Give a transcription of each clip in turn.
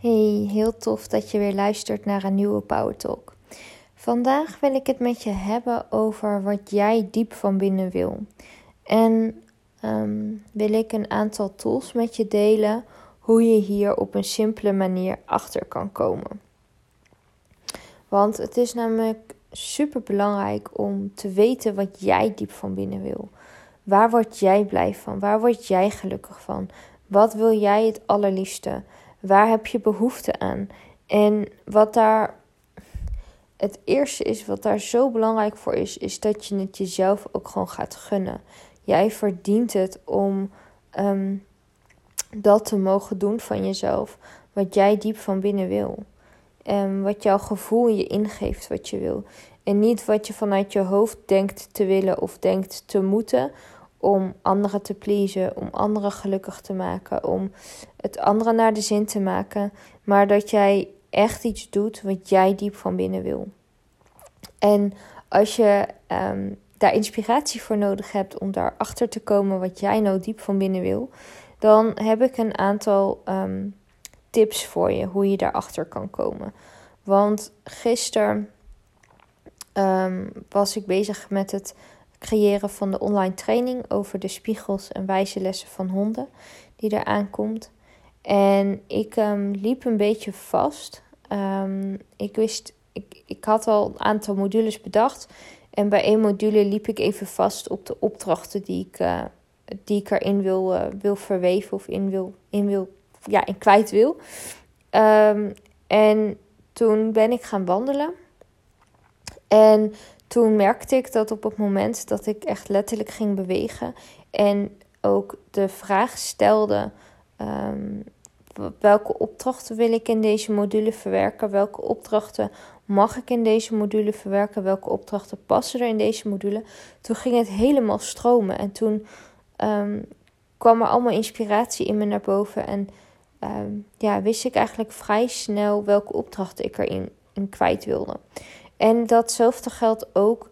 Hey, heel tof dat je weer luistert naar een nieuwe Power Talk. Vandaag wil ik het met je hebben over wat jij diep van binnen wil. En ehm, wil ik een aantal tools met je delen hoe je hier op een simpele manier achter kan komen. Want het is namelijk super belangrijk om te weten wat jij diep van binnen wil. Waar word jij blij van? Waar word jij gelukkig van? Wat wil jij het allerliefste? Waar heb je behoefte aan? En wat daar het eerste is, wat daar zo belangrijk voor is, is dat je het jezelf ook gewoon gaat gunnen. Jij verdient het om ehm, dat te mogen doen van jezelf. Wat jij diep van binnen wil. Um, wat jouw gevoel je ingeeft wat je wil. En niet wat je vanuit je hoofd denkt te willen of denkt te moeten om anderen te pleasen, om anderen gelukkig te maken, om het anderen naar de zin te maken, maar dat jij echt iets doet wat jij diep van binnen wil. En als je um, daar inspiratie voor nodig hebt om daarachter te komen wat jij nou diep van binnen wil, dan heb ik een aantal um, tips voor je hoe je daarachter kan komen. Want gisteren um, was ik bezig met het creëren van de online training over de spiegels en wijze lessen van honden die eraan komt. En ik um, liep een beetje vast. Um, ik wist, ik, ik had al een aantal modules bedacht. En bij één module liep ik even vast op de opdrachten die ik, uh, die ik erin wil, uh, wil verweven of in wil, in wil, ja, in kwijt wil. Um, en toen ben ik gaan wandelen. En toen merkte ik dat op het moment dat ik echt letterlijk ging bewegen en ook de vraag stelde: um, welke opdrachten wil ik in deze module verwerken? Welke opdrachten mag ik in deze module verwerken? Welke opdrachten passen er in deze module? Toen ging het helemaal stromen en toen um, kwam er allemaal inspiratie in me naar boven en um, ja, wist ik eigenlijk vrij snel welke opdrachten ik erin in kwijt wilde. En datzelfde geldt ook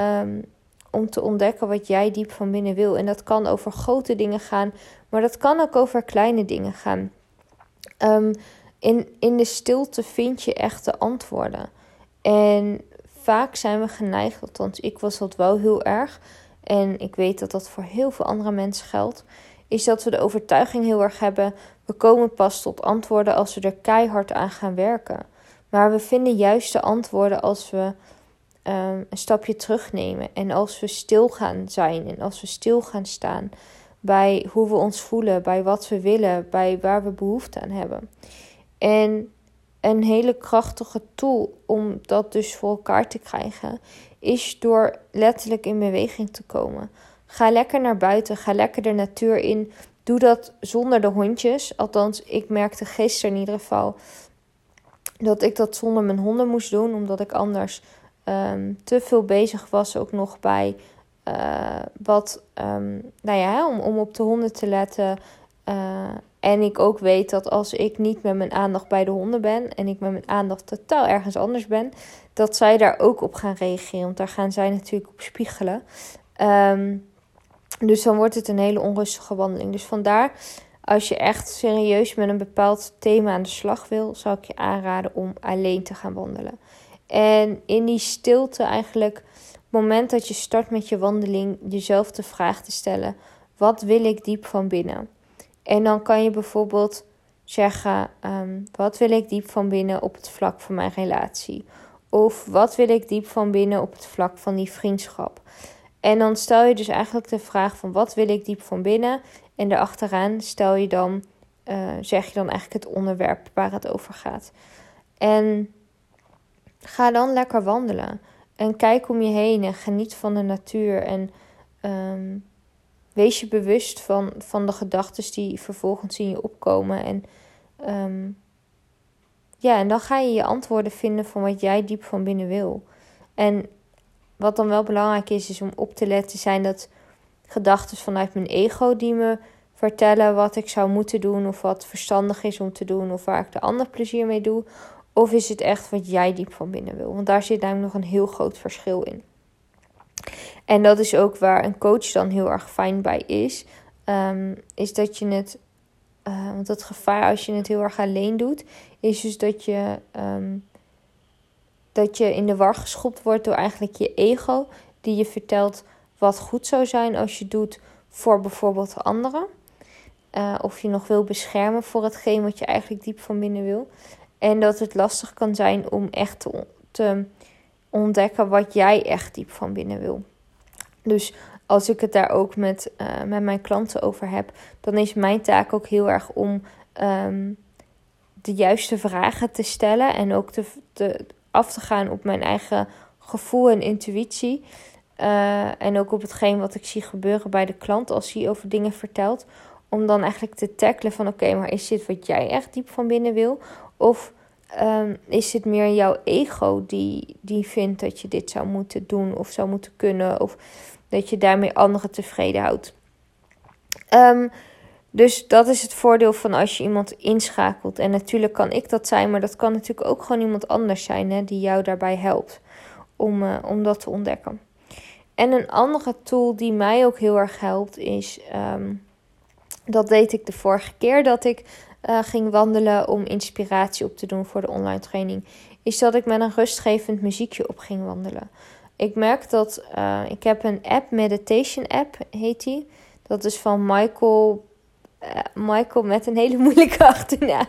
um, om te ontdekken wat jij diep van binnen wil. En dat kan over grote dingen gaan, maar dat kan ook over kleine dingen gaan. Um, in, in de stilte vind je echte antwoorden. En vaak zijn we geneigd, althans ik was dat wel heel erg. En ik weet dat dat voor heel veel andere mensen geldt. Is dat we de overtuiging heel erg hebben. We komen pas tot antwoorden als we er keihard aan gaan werken. Maar we vinden juist de antwoorden als we um, een stapje terugnemen. En als we stil gaan zijn en als we stil gaan staan bij hoe we ons voelen, bij wat we willen, bij waar we behoefte aan hebben. En een hele krachtige tool om dat dus voor elkaar te krijgen, is door letterlijk in beweging te komen. Ga lekker naar buiten, ga lekker de natuur in. Doe dat zonder de hondjes. Althans, ik merkte gisteren in ieder geval dat ik dat zonder mijn honden moest doen, omdat ik anders um, te veel bezig was, ook nog bij uh, wat, um, nou ja, om, om op de honden te letten. Uh, en ik ook weet dat als ik niet met mijn aandacht bij de honden ben en ik met mijn aandacht totaal ergens anders ben, dat zij daar ook op gaan reageren. Want daar gaan zij natuurlijk op spiegelen. Um, dus dan wordt het een hele onrustige wandeling. Dus vandaar als je echt serieus met een bepaald thema aan de slag wil, zou ik je aanraden om alleen te gaan wandelen. En in die stilte eigenlijk, het moment dat je start met je wandeling, jezelf de vraag te stellen: wat wil ik diep van binnen? En dan kan je bijvoorbeeld zeggen: um, wat wil ik diep van binnen op het vlak van mijn relatie? Of wat wil ik diep van binnen op het vlak van die vriendschap? En dan stel je dus eigenlijk de vraag van wat wil ik diep van binnen? En daarachteraan stel je dan, uh, zeg je dan eigenlijk het onderwerp waar het over gaat. En ga dan lekker wandelen. En kijk om je heen en geniet van de natuur. En um, wees je bewust van, van de gedachten die vervolgens in je opkomen. En um, ja, en dan ga je je antwoorden vinden van wat jij diep van binnen wil. En wat dan wel belangrijk is, is om op te letten zijn dat gedachten vanuit mijn ego die me vertellen wat ik zou moeten doen of wat verstandig is om te doen of waar ik de ander plezier mee doe. Of is het echt wat jij diep van binnen wil? Want daar zit namelijk nog een heel groot verschil in. En dat is ook waar een coach dan heel erg fijn bij is. Um, is dat je het uh, want het gevaar als je het heel erg alleen doet, is dus dat je, ehm, dat je in de war geschopt wordt door eigenlijk je ego, die je vertelt wat goed zou zijn als je doet voor bijvoorbeeld anderen. Uh, of je nog wil beschermen voor hetgeen wat je eigenlijk diep van binnen wil. En dat het lastig kan zijn om echt te, ontdekken wat jij echt diep van binnen wil. Dus als ik het daar ook met, uh, met mijn klanten over heb, dan is mijn taak ook heel erg om um, de juiste vragen te stellen en ook te, te, af te gaan op mijn eigen gevoel en intuïtie. Uh, en ook op hetgeen wat ik zie gebeuren bij de klant als hij over dingen vertelt. Om dan eigenlijk te tackelen van oké, maar is dit wat jij echt diep van binnen wil? Of um, is het meer jouw ego die, die vindt dat je dit zou moeten doen of zou moeten kunnen? Of dat je daarmee anderen tevreden houdt. Um, dus dat is het voordeel van als je iemand inschakelt. En natuurlijk kan ik dat zijn, maar dat kan natuurlijk ook gewoon iemand anders zijn hè, die jou daarbij helpt om, uh, om dat te ontdekken. En een andere tool die mij ook heel erg helpt is, um, dat deed ik de vorige keer dat ik uh, ging wandelen om inspiratie op te doen voor de online training, is dat ik met een rustgevend muziekje op ging wandelen. Ik merk dat uh, ik heb een app, meditation app heet die. Dat is van Michael uh, Michael met een hele moeilijke achternaam.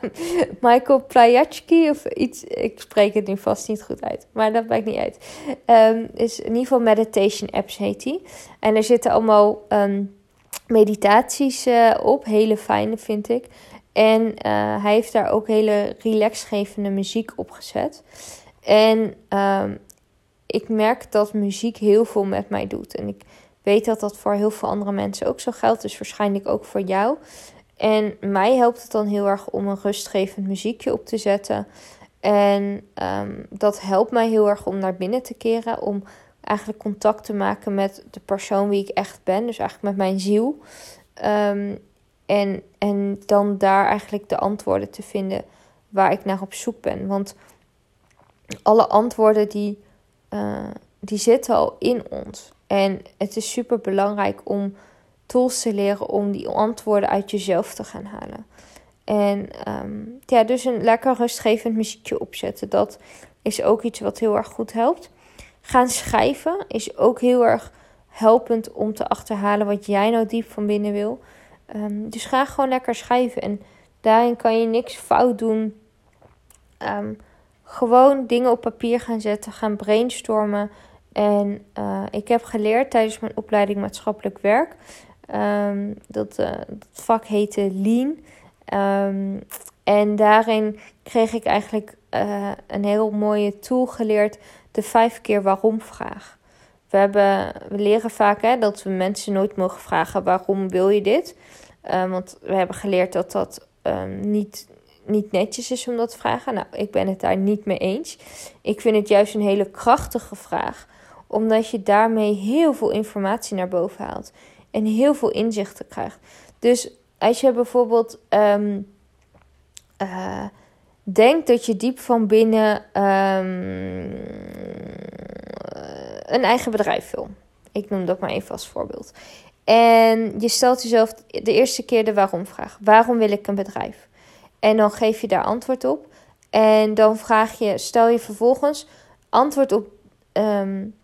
Michael Plajatski of iets. Ik spreek het nu vast niet goed uit. Maar dat maakt niet uit. Um, is in ieder geval meditation apps heet die. En er zitten allemaal um, meditaties uh, op. Hele fijne vind ik. En uh, hij heeft daar ook hele relaxgevende muziek op gezet. En um, ik merk dat muziek heel veel met mij doet. En ik weet dat dat voor heel veel andere mensen ook zo geldt. Dus waarschijnlijk ook voor jou. En mij helpt het dan heel erg om een rustgevend muziekje op te zetten. En um, dat helpt mij heel erg om naar binnen te keren. Om eigenlijk contact te maken met de persoon wie ik echt ben. Dus eigenlijk met mijn ziel. Um, en, en dan daar eigenlijk de antwoorden te vinden waar ik naar op zoek ben. Want alle antwoorden die, uh, die zitten al in ons. En het is super belangrijk om tools te leren om die antwoorden uit jezelf te gaan halen. En um, ja, dus een lekker rustgevend muziekje opzetten. Dat is ook iets wat heel erg goed helpt. Gaan schrijven is ook heel erg helpend om te achterhalen wat jij nou diep van binnen wil. Um, dus ga gewoon lekker schrijven. En daarin kan je niks fout doen. Um, gewoon dingen op papier gaan zetten, gaan brainstormen. En uh, ik heb geleerd tijdens mijn opleiding maatschappelijk werk. Um, dat, uh, dat, vak heette Lean. En daarin kreeg ik eigenlijk uh, een heel mooie tool geleerd: de vijf keer waarom vraag. We, hebben, we leren vaak hè, dat we mensen nooit mogen vragen: waarom wil je dit? Um, want we hebben geleerd dat dat niet, niet netjes is om dat te vragen. Nou, ik ben het daar niet mee eens. Ik vind het juist een hele krachtige vraag, omdat je daarmee heel veel informatie naar boven haalt en heel veel inzichten krijgt. Dus als je bijvoorbeeld um, uh, denkt dat je diep van binnen um, een eigen bedrijf wil. Ik noem dat maar even als voorbeeld. En je stelt jezelf de eerste keer de waarom vraag. Waarom wil ik een bedrijf? En dan geef je daar antwoord op. En dan vraag je, stel je vervolgens antwoord op um,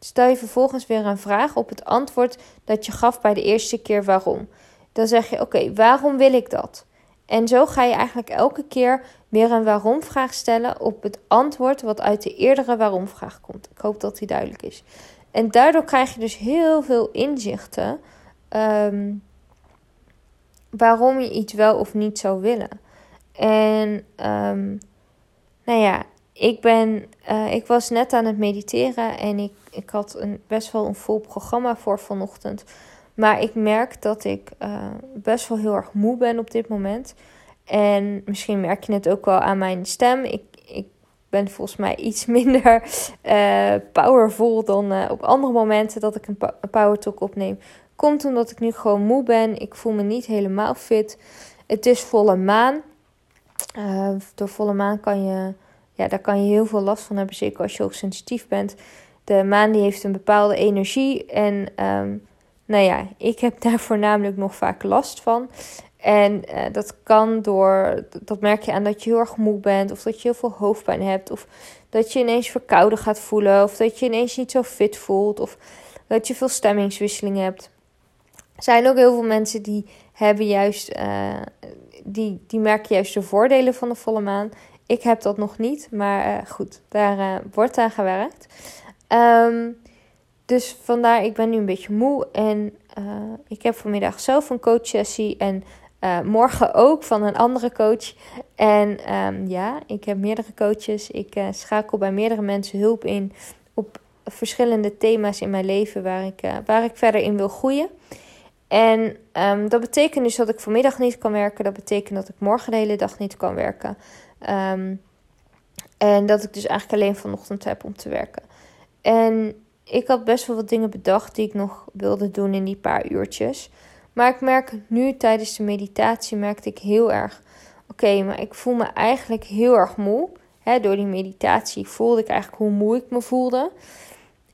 Stel je vervolgens weer een vraag op het antwoord dat je gaf bij de eerste keer waarom. Dan zeg je: Oké, waarom wil ik dat? En zo ga je eigenlijk elke keer weer een waarom-vraag stellen op het antwoord wat uit de eerdere waarom-vraag komt. Ik hoop dat die duidelijk is. En daardoor krijg je dus heel veel inzichten um, waarom je iets wel of niet zou willen. En um, nou ja, ik, ben, uh, ik was net aan het mediteren en ik, ik had een, best wel een vol programma voor vanochtend. Maar ik merk dat ik uh, best wel heel erg moe ben op dit moment. En misschien merk je het ook wel aan mijn stem. Ik, ik ben volgens mij iets minder uh, powerful dan op andere momenten dat ik een, power talk opneem. Komt omdat ik nu gewoon moe ben. Ik voel me niet helemaal fit. Het is volle maan. door volle maan kan je ja, daar kan je heel veel last van hebben, zeker als je ook sensitief bent. De maan die heeft een bepaalde energie en um, nou ja, ik heb daar voornamelijk nog vaak last van. En uh, dat kan door, dat merk je aan dat je heel erg moe bent, of dat je heel veel hoofdpijn hebt, of dat je ineens verkouden gaat voelen, of dat je ineens niet zo fit voelt, of dat je veel stemmingswisseling hebt. Er zijn ook heel veel mensen die hebben juist, uh, die, die merken juist de voordelen van de volle maan. Ik heb dat nog niet, maar uh, goed, daar wordt aan gewerkt. Um, dus vandaar, ik ben nu een beetje moe en ik heb vanmiddag zelf een coachsessie en uh, morgen ook van een andere coach. En um, ja, ik heb meerdere coaches. Ik uh, schakel bij meerdere mensen hulp in op verschillende thema's in mijn leven waar ik, waar ik verder in wil groeien. En um, dat betekent dus dat ik vanmiddag niet kan werken. Dat betekent dat ik morgen de hele dag niet kan werken. Um, en dat ik dus eigenlijk alleen vanochtend heb om te werken. En ik had best wel wat dingen bedacht die ik nog wilde doen in die paar uurtjes. Maar ik merk nu tijdens de meditatie merkte ik heel erg. Oké, maar ik voel me eigenlijk heel erg moe. He, door die meditatie voelde ik eigenlijk hoe moe ik me voelde.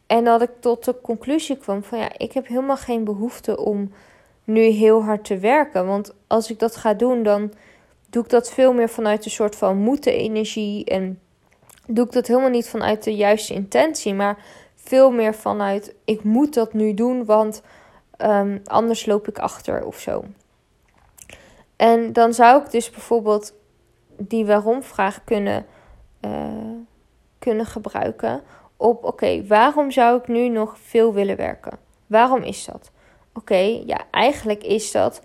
En dat ik tot de conclusie kwam van ja, ik heb helemaal geen behoefte om nu heel hard te werken. Want als ik dat ga doen, dan doe ik dat veel meer vanuit een soort van moeten energie. En doe ik dat helemaal niet vanuit de juiste intentie, maar veel meer vanuit ik moet dat nu doen, want Um, anders loop ik achter of zo. En dan zou ik dus bijvoorbeeld die waarom-vraag kunnen, uh, kunnen gebruiken op: oké, waarom zou ik nu nog veel willen werken? Waarom is dat? Oké, ja, eigenlijk is dat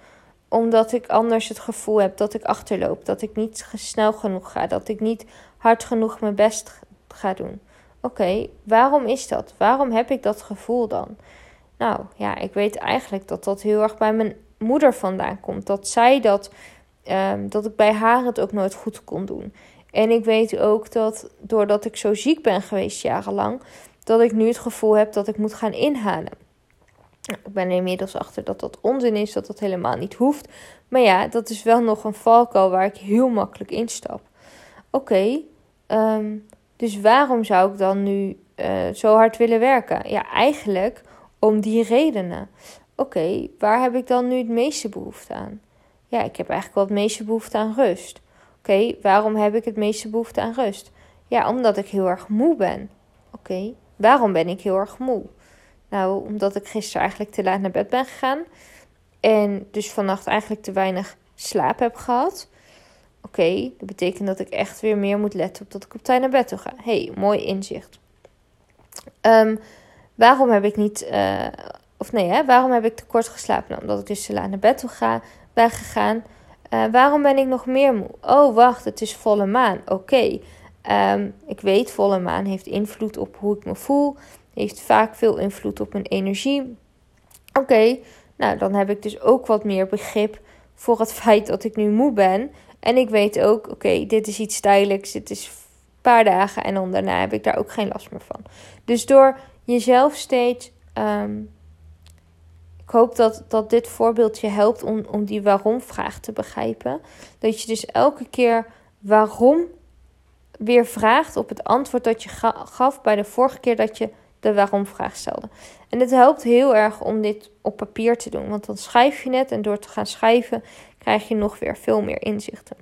omdat ik anders het gevoel heb dat ik achterloop, dat ik niet snel genoeg ga, dat ik niet hard genoeg mijn best ga doen. Oké, waarom is dat? Waarom heb ik dat gevoel dan? Nou ja, ik weet eigenlijk dat dat heel erg bij mijn moeder vandaan komt. Dat zij dat, um, dat ik bij haar het ook nooit goed kon doen. En ik weet ook dat doordat ik zo ziek ben geweest jarenlang, dat ik nu het gevoel heb dat ik moet gaan inhalen. Ik ben er inmiddels achter dat dat onzin is, dat dat helemaal niet hoeft. Maar ja, dat is wel nog een valkuil waar ik heel makkelijk instap. Oké, okay, um, dus waarom zou ik dan nu uh, zo hard willen werken? Ja, eigenlijk om die redenen. Oké, waar heb ik dan nu het meeste behoefte aan? Ja, ik heb eigenlijk wel het meeste behoefte aan rust. Oké, waarom heb ik het meeste behoefte aan rust? Ja, omdat ik heel erg moe ben. Oké, waarom ben ik heel erg moe? Nou, omdat ik gisteren eigenlijk te laat naar bed ben gegaan. En dus vannacht eigenlijk te weinig slaap heb gehad. Oké, dat betekent dat ik echt weer meer moet letten op dat ik op tijd naar bed toe ga. hey, mooi inzicht. Um, Waarom heb ik niet, uh, of nee, hè, waarom heb ik te kort geslapen? Nou, omdat ik dus te laat naar bed toe ga, ben gegaan. Uh, waarom ben ik nog meer moe? Oh, wacht, het is volle maan. Oké, um, ik weet, volle maan heeft invloed op hoe ik me voel. Heeft vaak veel invloed op mijn energie. Oké, nou dan heb ik dus ook wat meer begrip voor het feit dat ik nu moe ben. En ik weet ook, oké, dit is iets tijdelijks. Dit is een paar dagen en dan daarna heb ik daar ook geen last meer van. Dus door jezelf steeds. Um, ik hoop dat, dat dit voorbeeld je helpt om, om die waarom-vraag te begrijpen. Dat je dus elke keer waarom weer vraagt op het antwoord dat je gaf bij de vorige keer dat je de waarom-vraag stelde. En het helpt heel erg om dit op papier te doen, want dan schrijf je het en door te gaan schrijven krijg je nog weer veel meer inzichten.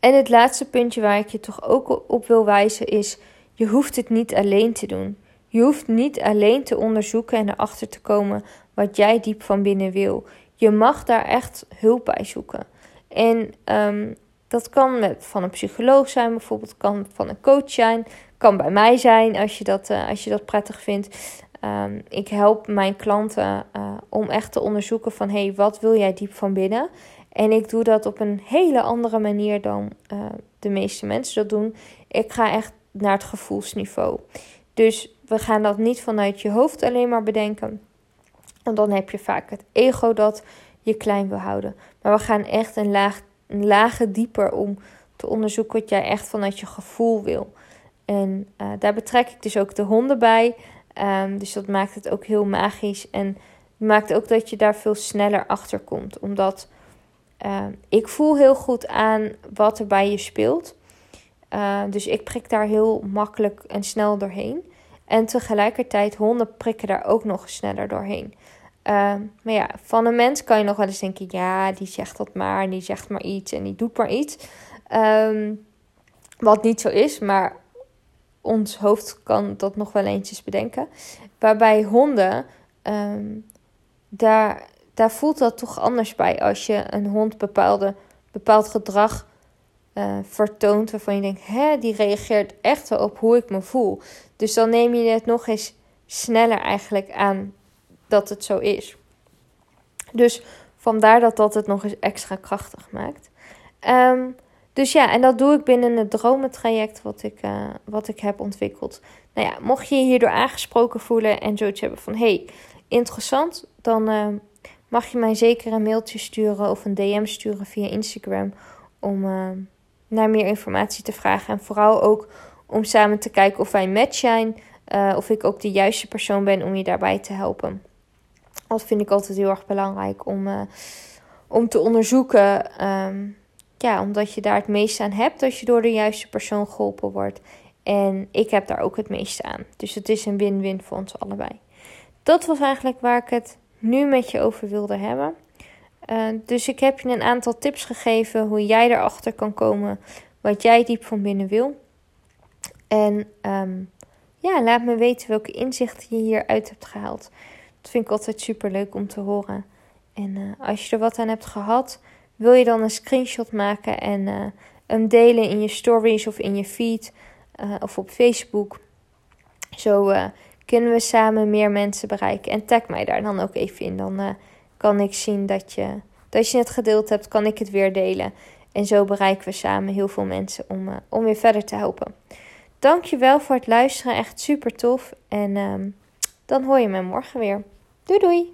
En het laatste puntje waar ik je toch ook op wil wijzen is: je hoeft het niet alleen te doen. Je hoeft niet alleen te onderzoeken en erachter te komen wat jij diep van binnen wil. Je mag daar echt hulp bij zoeken. En um, dat kan met, van een psycholoog zijn, bijvoorbeeld, kan van een coach zijn, kan bij mij zijn als je dat, uh, als je dat prettig vindt. Um, ik help mijn klanten uh, om echt te onderzoeken van hé, hey, wat wil jij diep van binnen? En ik doe dat op een hele andere manier dan uh, de meeste mensen dat doen. Ik ga echt naar het gevoelsniveau. Dus we gaan dat niet vanuit je hoofd alleen maar bedenken. Want dan heb je vaak het ego dat je klein wil houden. Maar we gaan echt een, laag, een lage dieper om te onderzoeken wat jij echt vanuit je gevoel wil. En uh, daar betrek ik dus ook de honden bij. Um, dus dat maakt het ook heel magisch. En maakt ook dat je daar veel sneller achter komt. Omdat uh, ik voel heel goed aan wat er bij je speelt. Uh, dus ik prik daar heel makkelijk en snel doorheen. En tegelijkertijd honden prikken daar ook nog sneller doorheen. Ehm, maar ja, van een mens kan je nog wel eens denken: ja, die zegt dat maar, en die zegt maar iets en die doet maar iets. Ehm, wat niet zo is, maar ons hoofd kan dat nog wel eens bedenken. Waarbij honden, ehm, daar, daar voelt dat toch anders bij als je een hond bepaalde, bepaald gedrag uh, vertoont waarvan je denkt, hè, die reageert echt wel op hoe ik me voel. Dus dan neem je het nog eens sneller eigenlijk aan dat het zo is. Dus vandaar dat dat het nog eens extra krachtig maakt. Ehm, dus ja, en dat doe ik binnen het dromentraject wat ik, uh, wat ik heb ontwikkeld. Nou ja, mocht je je hierdoor aangesproken voelen en zoiets hebben van... hey, interessant, dan uh, mag je mij zeker een mailtje sturen of een DM sturen via Instagram... om uh, naar meer informatie te vragen. En vooral ook om samen te kijken of wij match zijn... of ik ook de juiste persoon ben om je daarbij te helpen. Dat vind ik altijd heel erg belangrijk om, om te onderzoeken... Um, ja, omdat je daar het meeste aan hebt als je door de juiste persoon geholpen wordt. En ik heb daar ook het meeste aan. Dus het is een win-win voor ons allebei. Dat was eigenlijk waar ik het nu met je over wilde hebben. Uh, dus ik heb je een aantal tips gegeven hoe jij erachter kan komen wat jij diep van binnen wil. En um, ja, laat me weten welke inzichten je hieruit hebt gehaald. Dat vind ik altijd super leuk om te horen. En uh, als je er wat aan hebt gehad, wil je dan een screenshot maken en uh, hem delen in je stories of in je feed uh, of op Facebook. Zo uh, kunnen we samen meer mensen bereiken. En tag mij daar dan ook even in. Dan kan ik zien dat je, dat je het gedeeld hebt, kan ik het weer delen. En zo bereiken we samen heel veel mensen om, om weer verder te helpen. Dankjewel voor het luisteren, echt super tof. En um, dan hoor je me morgen weer. Doei doei!